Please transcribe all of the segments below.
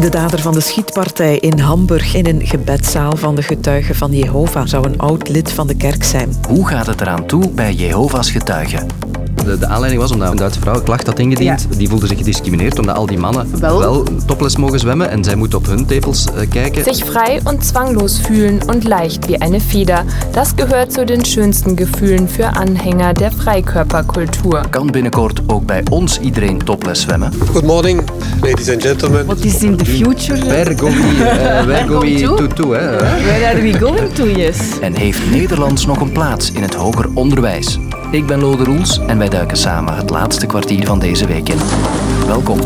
De dader van de schietpartij in Hamburg in een gebedzaal van de getuigen van Jehovah zou een oud lid van de kerk zijn. Hoe gaat het eraan toe bij Jehovah's getuigen? De, de aanleiding was omdat een Duitse vrouw een klacht had ingediend. Die voelde zich gediscrimineerd omdat al die mannen Wel? wel, topless mogen zwemmen en zij moet op hun tepels eh, kijken. Sich frei und zwanglos fühlen und leicht wie eine Feder. Das gehört zu den schönsten Gefühlen für Anhänger der Freikörperkultur. Kan binnenkort ook bij ons iedereen topless zwemmen? Good morning, ladies and gentlemen. What is in the future? Where go we, eh, where go we to? to, to hè? Where are we going to, yes? En heeft Nederlands nog een plaats in het hoger onderwijs? Ik ben Lode Roels en wij duiken samen het laatste kwartier van deze week in. Welkom.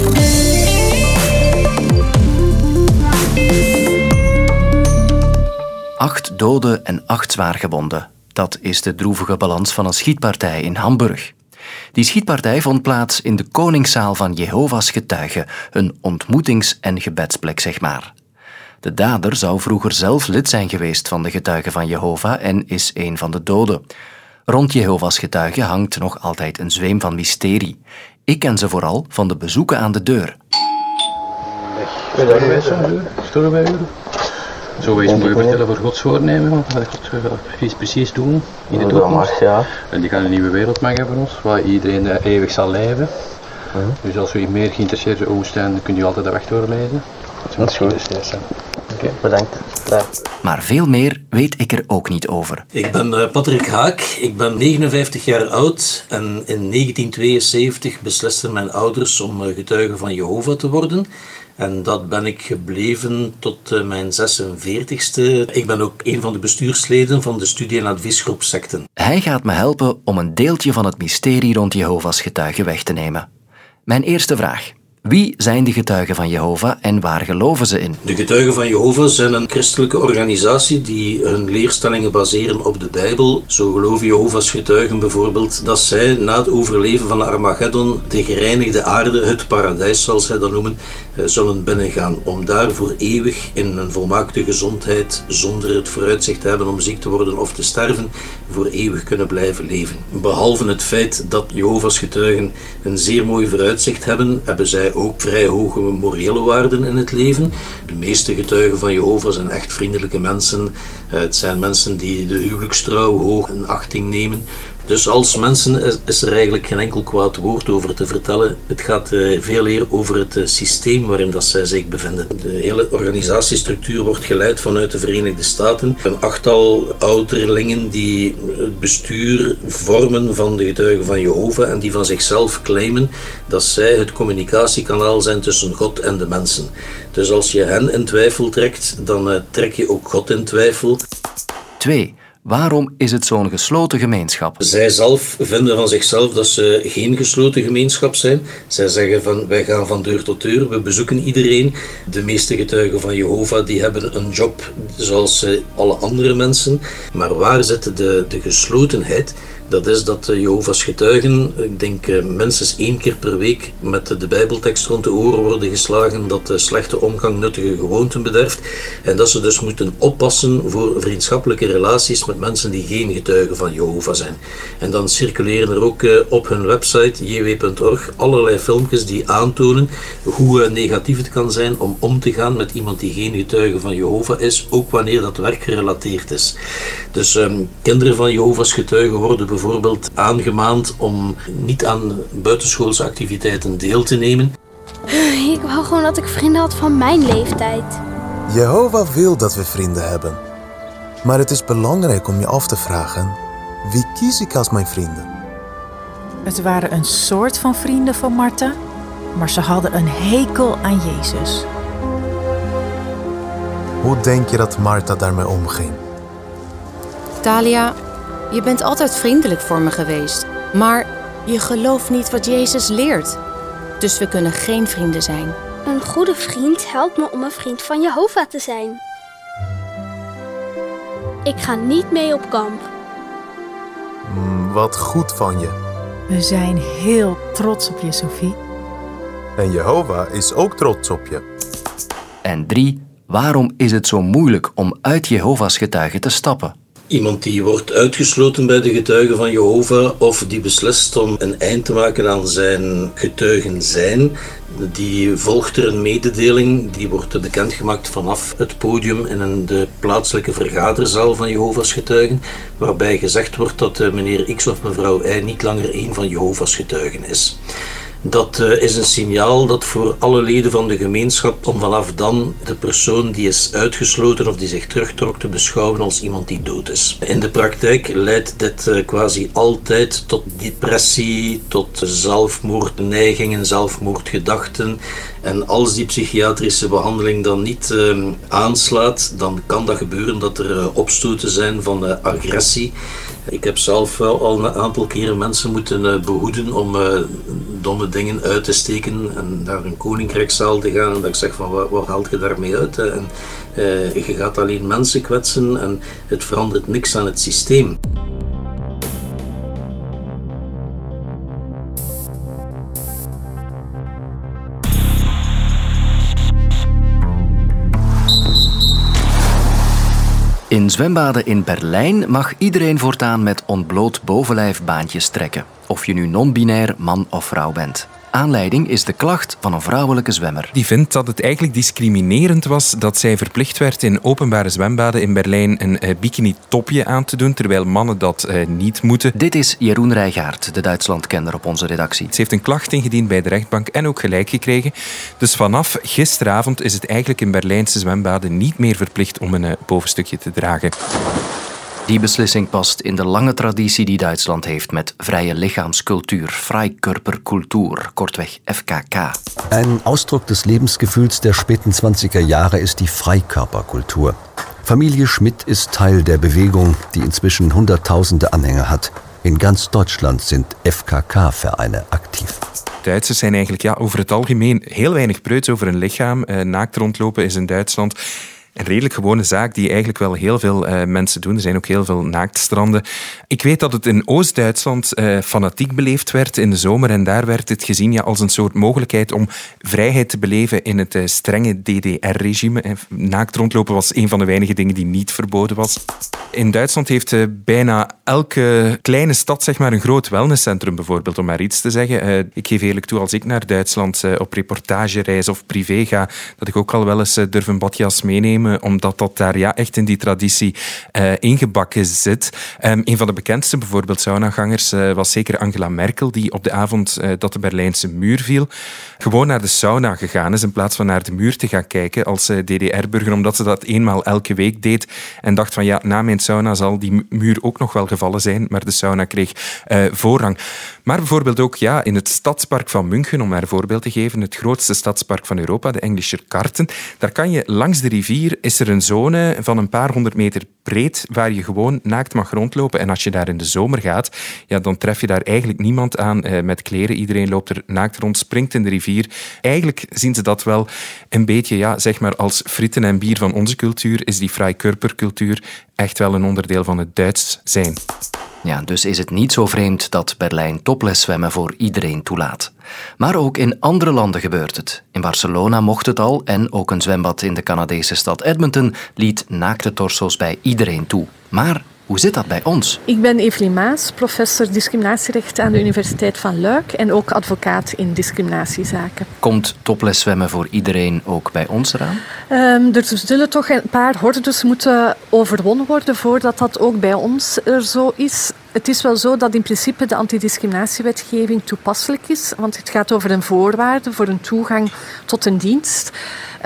Acht doden en acht zwaargewonden. Dat is de droevige balans van een schietpartij in Hamburg. Die schietpartij vond plaats in de Koningszaal van Jehovah's Getuigen, een ontmoetings- en gebedsplek, zeg maar. De dader zou vroeger zelf lid zijn geweest van de Getuigen van Jehovah en is een van de doden. Rond Jehovah's Getuigen hangt nog altijd een zweem van mysterie. Ik ken ze vooral van de bezoeken aan de deur. Zo wij eens mogen vertellen voor Gods voornemen, wat God precies, precies doen in de toekomst. ja. En die gaan een nieuwe wereld maken voor ons, waar iedereen eeuwig zal leven. Dus als u meer geïnteresseerd zijn, kunt u altijd de weg doorlezen. Dat is goed. Oké. Bedankt. Maar veel meer weet ik er ook niet over. Ik ben eh, Patrick Haak, ik ben 59 jaar oud en in 1972 beslisten mijn ouders om eh, getuige van Jehovah te worden. En dat ben ik gebleven tot eh, mijn 46ste. Ik ben ook een van de bestuursleden van de studie- en adviesgroep Secten. Hij gaat me helpen om een deeltje van het mysterie rond Jehovah's getuigen weg te nemen. Mijn eerste vraag. Wie zijn de getuigen van Jehovah en waar geloven ze in? De Getuigen van Jehovah zijn een christelijke organisatie die hun leerstellingen baseren op de Bijbel. Zo geloven Jehovah's getuigen bijvoorbeeld dat zij na het overleven van Armageddon de gereinigde aarde, het paradijs zoals zij dat noemen, eh, zullen binnengaan. Om daar voor eeuwig in een volmaakte gezondheid, zonder het vooruitzicht te hebben om ziek te worden of te sterven, voor eeuwig kunnen blijven leven. Behalve het feit dat Jehovah's getuigen een zeer mooi vooruitzicht hebben, hebben zij ook vrij hoge morele waarden in het leven. De meeste getuigen van Jehovah zijn echt vriendelijke mensen. Eh, Het zijn mensen die de huwelijkstrouw hoog in achting nemen. Dus als mensen is- is er eigenlijk geen enkel kwaad woord over te vertellen. Het gaat eh, veel eer over het eh, systeem waarin dat zij zich bevinden. De hele organisatiestructuur wordt geleid vanuit de Verenigde Staten. Een achttal ouderlingen die het bestuur vormen van de getuigen van Jehovah en die van zichzelf claimen dat zij het communicatiekanaal zijn tussen God en de mensen. Dus als je hen in twijfel trekt, dan eh, trek je ook God in twijfel. 2. Waarom is het zo'n gesloten gemeenschap? Zij zelf vinden van zichzelf dat ze geen gesloten gemeenschap zijn. Zij zeggen van wij gaan van deur tot deur, we bezoeken iedereen. De meeste getuigen van Jehovah die hebben een job zoals eh, alle andere mensen. Maar waar zit de, de geslotenheid? Dat is dat de Jehovah's getuigen, ik denk eh, minstens één keer per week, met de Bijbeltekst rond de oren worden geslagen dat de slechte omgang nuttige gewoonten bederft. En dat ze dus moeten oppassen voor vriendschappelijke relaties met mensen die geen getuigen van Jehovah zijn. En dan circuleren er ook eh, op hun website jw.org allerlei filmpjes die aantonen hoe eh, negatief het kan zijn om om te gaan met iemand die geen getuige van Jehovah is, ook wanneer dat werkgerelateerd is. Dus ehm, kinderen van Jehovah's getuigen worden bijvoorbeeld aangemaand om niet aan buitenschoolse activiteiten deel te nemen. Ik wou gewoon dat ik vrienden had van mijn leeftijd. Jehovah wil dat we vrienden hebben. Maar het is belangrijk om je af te vragen: wie kies ik als mijn vrienden? Het waren een soort van vrienden van Martha, maar ze hadden een hekel aan Jezus. Hoe denk je dat Martha daarmee omging? Talia, je bent altijd vriendelijk voor me geweest. Maar je gelooft niet wat Jezus leert. Dus we kunnen geen vrienden zijn. Een goede vriend helpt me om een vriend van Jehovah te zijn. Ik ga niet mee op kamp. Hmm, wat goed van je. We zijn heel trots op je, Sophie. En Jehovah is ook trots op je. En 3. Waarom is het zo moeilijk om uit Jehovah's getuigen te stappen? Iemand die wordt uitgesloten bij de getuigen van Jehovah of die beslist om een eind te maken aan zijn getuigen zijn, die volgt er een mededeling, die wordt bekendgemaakt vanaf het podium in de plaatselijke vergaderzaal van Jehovah's getuigen, waarbij gezegd wordt dat eh, meneer X of mevrouw Y niet langer een van Jehovah's getuigen is. Dat uh, is een signaal dat voor alle leden van de gemeenschap om vanaf dan de persoon die is uitgesloten of die zich terugtrok te beschouwen als iemand die dood is. In de praktijk leidt dit uh, quasi altijd tot depressie, tot zelfmoordneigingen, zelfmoordgedachten. En als die psychiatrische behandeling dan niet uh, aanslaat, dan kan dat gebeuren dat er opstoten zijn van agressie. Ik heb zelf al een aantal keren mensen moeten uh, behoeden om uh, domme dingen uit te steken en naar een koninkrijkszaal te gaan. En dat ik zeg van wat, wat haalt je daarmee uit? En, uh, je gaat alleen mensen kwetsen en het verandert niks aan het systeem. In zwembaden in Berlijn mag iedereen voortaan met ontbloot bovenlijf baantjes trekken, of je nu non-binair man of vrouw bent. Aanleiding is de klacht van een vrouwelijke zwemmer. Die vindt dat het eigenlijk discriminerend was dat zij verplicht werd in openbare zwembaden in Berlijn een uh, bikini-topje aan te doen, terwijl mannen dat uh, niet moeten. Dit is Jeroen Rijgaard, de Duitslandkenner op onze redactie. Ze heeft een klacht ingediend bij de rechtbank en ook gelijk gekregen. Dus vanaf gisteravond is het eigenlijk in Berlijnse zwembaden niet meer verplicht om een uh, bovenstukje te dragen. Die beslissing past in de lange traditie die Duitsland heeft met vrije lichaamskultuur, Freikörperkultur, kortweg FKK. Ein Ausdruck des Lebensgefühls der späten 20er Jahre ist die Freikörperkultur. Familie Schmidt ist Teil der Bewegung, die inzwischen Hunderttausende Anhänger hat. In ganz Deutschland sind FKK-Vereine aktiv. Duitsers zijn eigenlijk ja, over het algemeen heel weinig preuts over hun lichaam. Uh, naakt rondlopen is in Duitsland een redelijk gewone zaak die eigenlijk wel heel veel uh, mensen doen. Er zijn ook heel veel naaktstranden. Ik weet dat het in Oost-Duitsland uh, fanatiek beleefd werd in de zomer en daar werd het gezien ja, als een soort mogelijkheid om vrijheid te beleven in het uh, strenge DDR-regime. Naakt rondlopen was een van de weinige dingen die niet verboden was. In Duitsland heeft bijna elke kleine stad zeg maar, een groot wellnesscentrum bijvoorbeeld, om maar iets te zeggen. ik geef eerlijk toe, als ik naar Duitsland op reportagereis of privé ga, dat ik ook al wel eens durf een badjas meenemen omdat dat daar ja, echt in die traditie uh, ingebakken zit. Um, een van de bekendste bijvoorbeeld saunagangers uh, was zeker Angela Merkel, die op de avond uh, dat de Berlijnse muur viel, gewoon naar de sauna gegaan is in plaats van naar de muur te gaan kijken als DDR-burger, omdat ze dat eenmaal elke week deed en dacht van ja, na mijn sauna zal die muur ook nog wel gevallen zijn, maar de sauna kreeg voorrang. Maar bijvoorbeeld ook ja, in het stadspark van München, om maar een voorbeeld te geven, het grootste stadspark van Europa, de Englische Karten, daar kan je langs de rivier is er een zone van een paar honderd meter breed waar je gewoon naakt mag rondlopen. En als je daar in de zomer gaat, ja, dan tref je daar eigenlijk niemand aan eh, met kleren. Iedereen loopt er naakt rond, springt in de rivier. Eigenlijk zien ze dat wel een beetje ja, zeg maar als fritten en bier van onze cultuur. Is die Freikörperkultuur echt wel een onderdeel van het Duits zijn. Ja, dus is het niet zo vreemd dat Berlijn topleszwemmen voor iedereen toelaat. Maar ook in andere landen gebeurt het. In Barcelona mocht het al en ook een zwembad in de Canadese stad Edmonton liet naakte torso's bij iedereen toe. Maar hoe zit dat bij ons? Ik ben Evelien Maas, professor discriminatierecht aan de Universiteit van Luik en ook advocaat in discriminatiezaken. Komt topleszwemmen voor iedereen ook bij ons eraan? Um, er zullen toch een paar hordes moeten overwonnen worden voordat dat ook bij ons er zo is. Het is wel zo dat in principe de antidiscriminatiewetgeving toepasselijk is, want het gaat over een voorwaarde voor een toegang tot een dienst.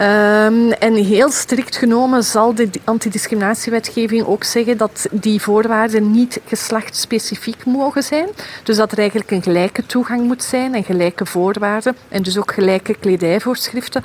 Um, en heel strikt genomen zal de antidiscriminatiewetgeving ook zeggen dat die voorwaarden niet geslachtsspecifiek mogen zijn. Dus dat er eigenlijk een gelijke toegang moet zijn en gelijke voorwaarden en dus ook gelijke kledijvoorschriften.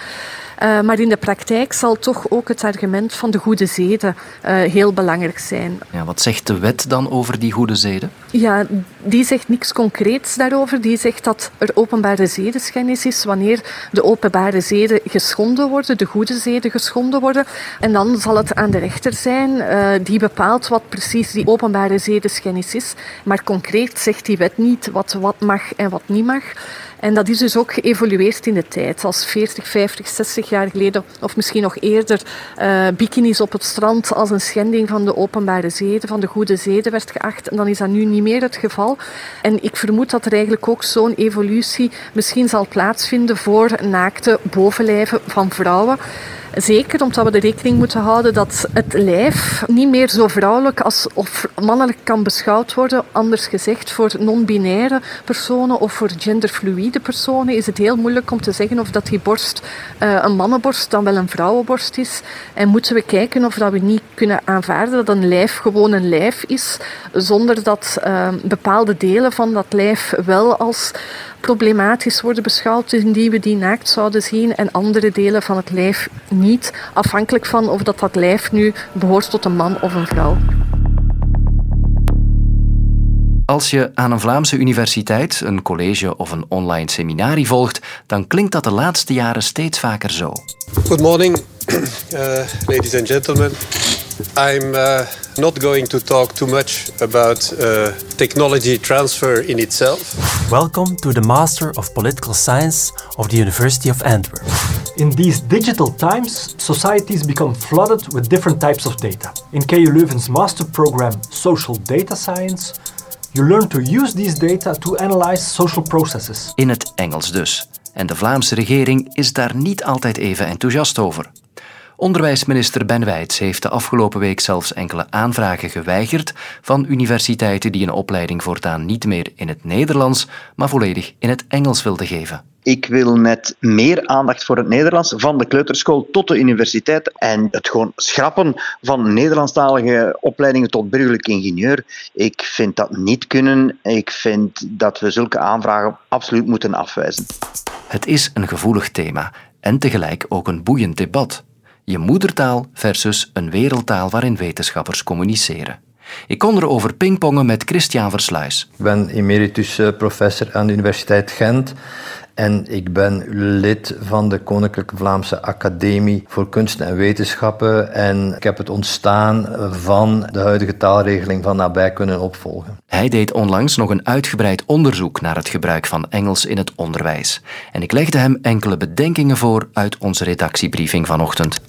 Uh, maar in de praktijk zal toch ook het argument van de goede zeden uh, heel belangrijk zijn. Ja, wat zegt de wet dan over die goede zeden? Ja, die zegt niks concreets daarover. Die zegt dat er openbare zedenschennis is wanneer de openbare zeden geschonden worden, de goede zeden geschonden worden. En dan zal het aan de rechter zijn uh, die bepaalt wat precies die openbare zedenschennis is. Maar concreet zegt die wet niet wat wat mag en wat niet mag. En dat is dus ook geëvolueerd in de tijd. Als 40, 50, 60 jaar geleden, of misschien nog eerder, uh, bikinis op het strand als een schending van de openbare zeden, van de goede zeden werd geacht. En dan is dat nu niet meer het geval. En ik vermoed dat er eigenlijk ook zo'n evolutie misschien zal plaatsvinden voor naakte bovenlijven van vrouwen. Zeker omdat we de rekening moeten houden dat het lijf niet meer zo vrouwelijk als of mannelijk kan beschouwd worden. Anders gezegd, voor non-binaire personen of voor genderfluïde personen is het heel moeilijk om te zeggen of dat die borst uh, een mannenborst dan wel een vrouwenborst is. En moeten we kijken of dat we niet kunnen aanvaarden dat een lijf gewoon een lijf is, zonder dat uh, bepaalde delen van dat lijf wel als problematisch worden beschouwd, indien we die naakt zouden zien en andere delen van het lijf niet, afhankelijk van of dat, dat lijf nu behoort tot een man of een vrouw. Als je aan een Vlaamse universiteit, een college of een online seminarie volgt, dan klinkt dat de laatste jaren steeds vaker zo. Good morning, uh, ladies and gentlemen. I'm uh, not going to talk too much about uh, technology transfer in itself. Welcome to the Master of Political Science of the University of Antwerp. In these digital times, societies become flooded with different types of data. In KU Leuven's master program Social Data Science, you learn to use these data to analyze social processes. In het Engels dus. En de Vlaamse regering is daar niet altijd even enthousiast over. Onderwijsminister Ben Wijts heeft de afgelopen week zelfs enkele aanvragen geweigerd van universiteiten die een opleiding voortaan niet meer in het Nederlands, maar volledig in het Engels wilden geven. Ik wil met meer aandacht voor het Nederlands, van de kleuterschool tot de universiteit. En het gewoon schrappen van Nederlandstalige opleidingen tot burgerlijk ingenieur. Ik vind dat niet kunnen. Ik vind dat we zulke aanvragen absoluut moeten afwijzen. Het is een gevoelig thema en tegelijk ook een boeiend debat. Je moedertaal versus een wereldtaal waarin wetenschappers communiceren. Ik kon erover pingpongen met Christian Versluis. Ik ben emeritus eh, professor aan de Universiteit Gent en ik ben lid van de Koninklijke Vlaamse Academie voor Kunsten en Wetenschappen. En ik heb het ontstaan van de huidige taalregeling van nabij kunnen opvolgen. Hij deed onlangs nog een uitgebreid onderzoek naar het gebruik van Engels in het onderwijs. En ik legde hem enkele bedenkingen voor uit onze redactiebriefing vanochtend.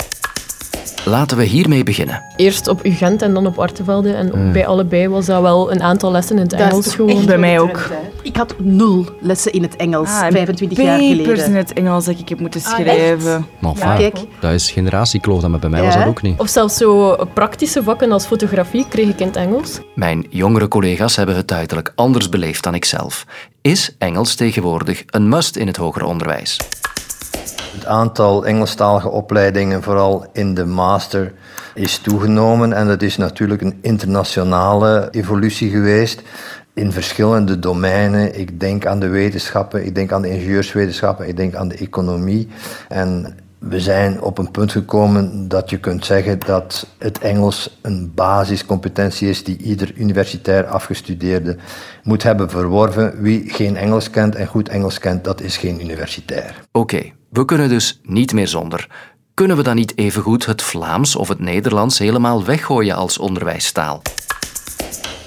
Laten we hiermee beginnen. Eerst op UGent en dan op Artevelde. En mm. bij allebei was dat wel een aantal lessen in het Engels gewoon. Bij mij ook. Ik had nul lessen in het Engels, ah, 25 jaar geleden. Papers in het Engels dat ik heb moeten ah, schrijven. Ah, ja. Kijk. Dat is generatiekloof, maar bij mij was dat ook niet. Of zelfs zo praktische vakken als fotografie kreeg ik in het Engels. Mijn jongere collega's hebben het duidelijk anders beleefd dan ikzelf. Is Engels tegenwoordig een must in het hoger onderwijs? Het aantal Engelstalige opleidingen, vooral in de master, is toegenomen. En dat is natuurlijk een internationale evolutie geweest in verschillende domeinen. Ik denk aan de wetenschappen, ik denk aan de ingenieurswetenschappen, ik denk aan de economie. En we zijn op een punt gekomen dat je kunt zeggen dat het Engels een basiscompetentie is die ieder universitair afgestudeerde moet hebben verworven. Wie geen Engels kent en goed Engels kent, dat is geen universitair. Oké, we kunnen dus niet meer zonder. Kunnen we dan niet evengoed het Vlaams of het Nederlands helemaal weggooien als onderwijstaal?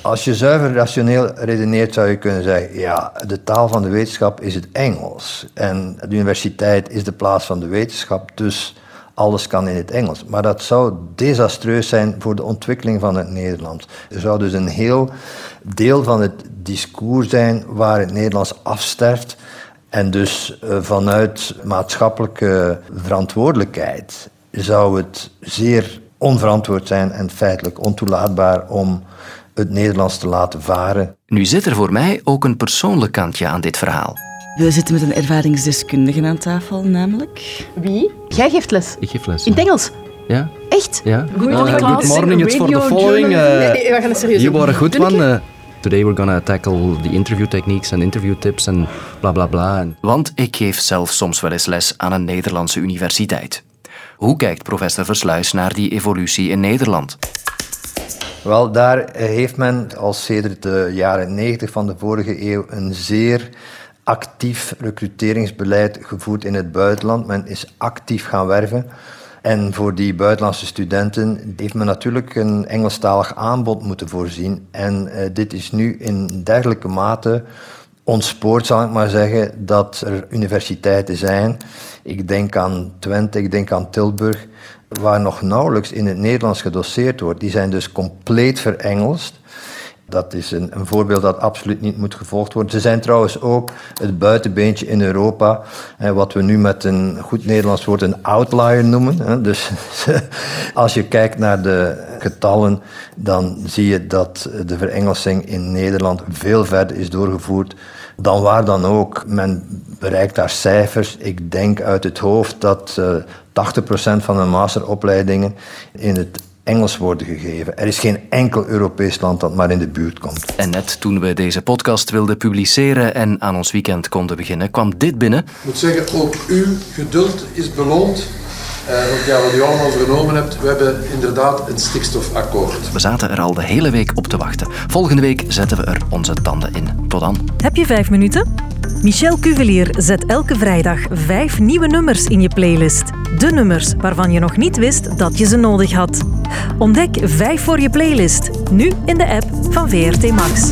Als je zuiver rationeel redeneert, zou je kunnen zeggen: ja, de taal van de wetenschap is het Engels. En de universiteit is de plaats van de wetenschap, dus alles kan in het Engels. Maar dat zou desastreus zijn voor de ontwikkeling van het Nederlands. Er zou dus een heel deel van het discours zijn waar het Nederlands afsterft. En dus eh, vanuit maatschappelijke verantwoordelijkheid zou het zeer onverantwoord zijn en feitelijk ontoelaatbaar om het Nederlands te laten varen. Nu zit er voor mij ook een persoonlijk kantje aan dit verhaal. We zitten met een ervaringsdeskundige aan tafel, namelijk... Wie? Jij geeft les. Ik geef les. In het Engels? Ja. Echt? Ja. Good, uh, good morning, it's for the following. Uh, nee, we gaan het serieus You waren goed, man. Today we're gonna tackle the interview techniques and interview tips en bla bla bla. Want ik geef zelf soms wel eens les aan een Nederlandse universiteit. Hoe kijkt professor Versluis naar die evolutie in Nederland? Wel, daar heeft men al sedert de jaren 90 van de vorige eeuw een zeer actief recruteringsbeleid gevoerd in het buitenland. Men is actief gaan werven. En voor die buitenlandse studenten heeft men natuurlijk een Engelstalig aanbod moeten voorzien. En uh, dit is nu in dergelijke mate ontspoort, zal ik maar zeggen, dat er universiteiten zijn. Ik denk aan Twente, ik denk aan Tilburg, waar nog nauwelijks in het Nederlands gedoseerd wordt. Die zijn dus compleet verengelst. Dat is een, een, voorbeeld dat absoluut niet moet gevolgd worden. Ze zijn trouwens ook het buitenbeentje in Europa, wat we nu met een goed Nederlands woord een outlier noemen. Dus als je kijkt naar de getallen, dan zie je dat de verengelsing in Nederland veel verder is doorgevoerd dan waar dan ook. Men bereikt daar cijfers. Ik denk uit het hoofd dat uh, eh, 80% van de masteropleidingen in het Engels worden gegeven. Er is geen enkel Europees land dat maar in de buurt komt. En net toen we deze podcast wilden publiceren en aan ons weekend konden beginnen, kwam dit binnen. Ik moet zeggen, ook uw geduld is beloond. Uh, want ja, wat u allemaal vernomen hebt, we hebben inderdaad een stikstofakkoord. We zaten er al de hele week op te wachten. Volgende week zetten we er onze tanden in. Tot dan. Heb je vijf minuten? Michel Cuvelier zet elke vrijdag vijf nieuwe nummers in je playlist. De nummers waarvan je nog niet wist dat je ze nodig had. Ontdek vijf voor je playlist, nu in de app van VRT Max.